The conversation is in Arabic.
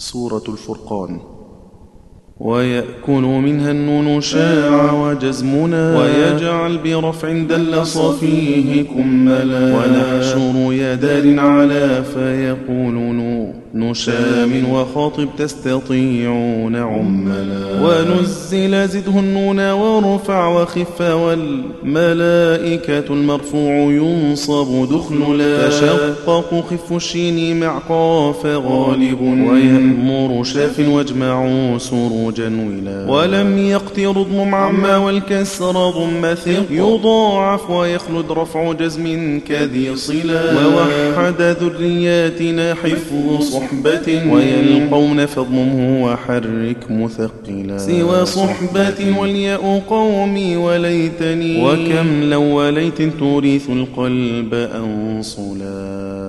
سورة الفرقان. ويأكل منها النون شاع وجزمنا ويجعل برفع دل صفيه كملا. ونحشر دار على فيقول نشام وخاطب تستطيعون عملا ونزل زده النون ورفع وخف والملائكة المرفوع ينصب دخللا تشقق خف الشين مع قاف غالب ويأمر شاف واجمع سروجا ولا ولم يقت رضم عما والكسر ضم ثق يضاعف ويخلد رفع جزم كذي صلا ووحد ذرياتنا حفظ صحبة ويلقون فاضممه وحرك مثقلا. سوى صحبة والياء قومي وليتني. وكم لو وليت تورث القلب أنصلا.